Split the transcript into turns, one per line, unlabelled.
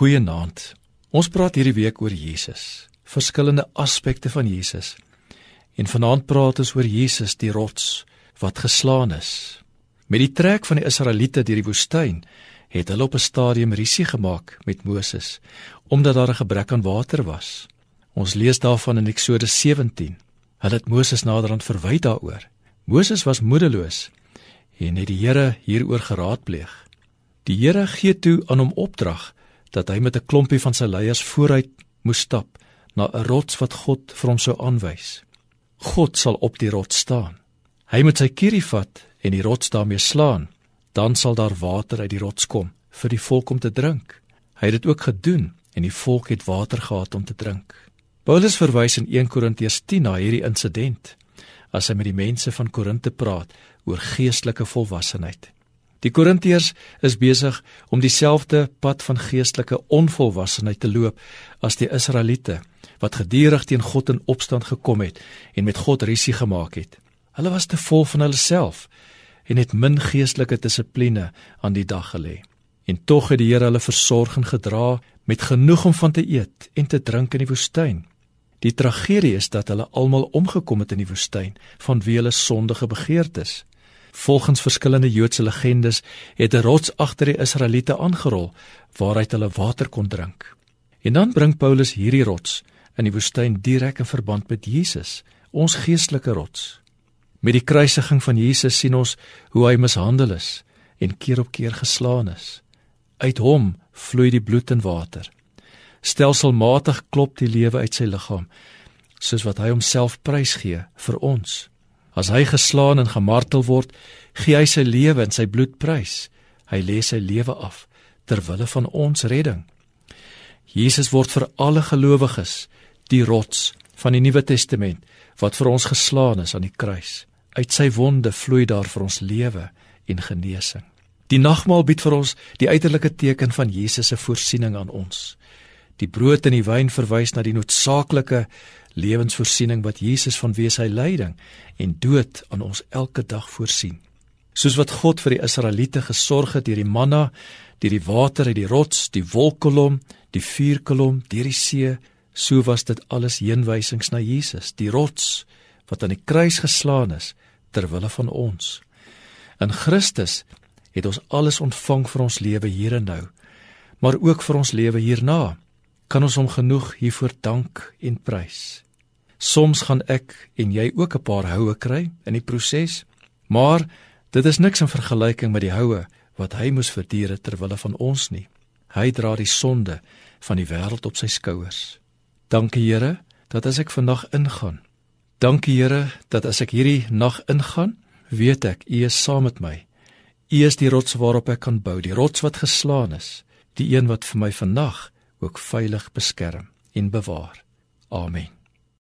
Goeienaand. Ons praat hierdie week oor Jesus, verskillende aspekte van Jesus. En vanaand praat ons oor Jesus, die rots wat geslaan is. Met die trek van die Israeliete deur die woestyn het hulle op 'n stadium risie gemaak met Moses omdat daar 'n gebrek aan water was. Ons lees daarvan in Eksodus 17. Hulle het Moses naderhand verwy daaroor. Moses was moedeloos en het die Here hieroor geraadpleeg. Die Here gee toe aan hom opdrag dat hy met 'n klompie van sy leiers vooruit moes stap na 'n rots wat God vir hom sou aanwys. God sal op die rots staan. Hy moet sy kierie vat en die rots daarmee slaan, dan sal daar water uit die rots kom vir die volk om te drink. Hy het dit ook gedoen en die volk het water gehad om te drink. Paulus verwys in 1 Korintiërs 10 na hierdie insident as hy met die mense van Korinte praat oor geestelike volwassenheid. Die Korintiërs is besig om dieselfde pad van geestelike onvolwassenheid te loop as die Israeliete wat gedurig teen God in opstand gekom het en met God risie gemaak het. Hulle was te vol van hulle self en het min geestelike dissipline aan die dag gelê. En tog het die Here hulle versorg en gedra met genoeg om van te eet en te drink in die woestyn. Die tragedie is dat hulle almal omgekom het in die woestyn vanweë hulle sondige begeertes. Volgens verskillende Joodse legendes het 'n rots agter die Israeliete aangerol waaruit hulle water kon drink. En dan bring Paulus hierdie rots in die woestyn direk in verband met Jesus, ons geestelike rots. Met die kruisiging van Jesus sien ons hoe hy mishandel is en keer op keer geslaan is. Uit hom vloei die bloed en water. Stelselmatig klop die lewe uit sy liggaam, soos wat hy homself prysgee vir ons. As hy geslaan en gemartel word, gee hy sy lewe en sy bloed prys. Hy lê sy lewe af ter wille van ons redding. Jesus word vir alle gelowiges die rots van die Nuwe Testament wat vir ons geslaan is aan die kruis. Uit sy wonde vloei daar vir ons lewe en genesing. Die nagmaal bied vir ons die uiterlike teken van Jesus se voorsiening aan ons. Die brood en die wyn verwys na die noodsaaklike lewensvoorsiening wat Jesus vanweë sy lyding en dood aan ons elke dag voorsien. Soos wat God vir die Israeliete gesorg het deur die manna, deur die water uit die rots, die wolkkolom, die vuurkolom, deur die see, so was dit alles heenwysings na Jesus, die rots wat aan die kruis geslaan is ter wille van ons. In Christus het ons alles ontvang vir ons lewe hier en nou, maar ook vir ons lewe hierna kan ons hom genoeg hiervoor dank en prys. Soms gaan ek en jy ook 'n paar houe kry in die proses, maar dit is niks in vergelyking met die houe wat hy moes verduur ter wille van ons nie. Hy dra die sonde van die wêreld op sy skouers. Dankie Here dat as ek vandag ingaan. Dankie Here dat as ek hierdie nag ingaan, weet ek U is saam met my. U is die rots waarop ek kan bou, die rots wat geslaan is, die een wat vir my vandag ook veilig beskerm en bewaar. Amen.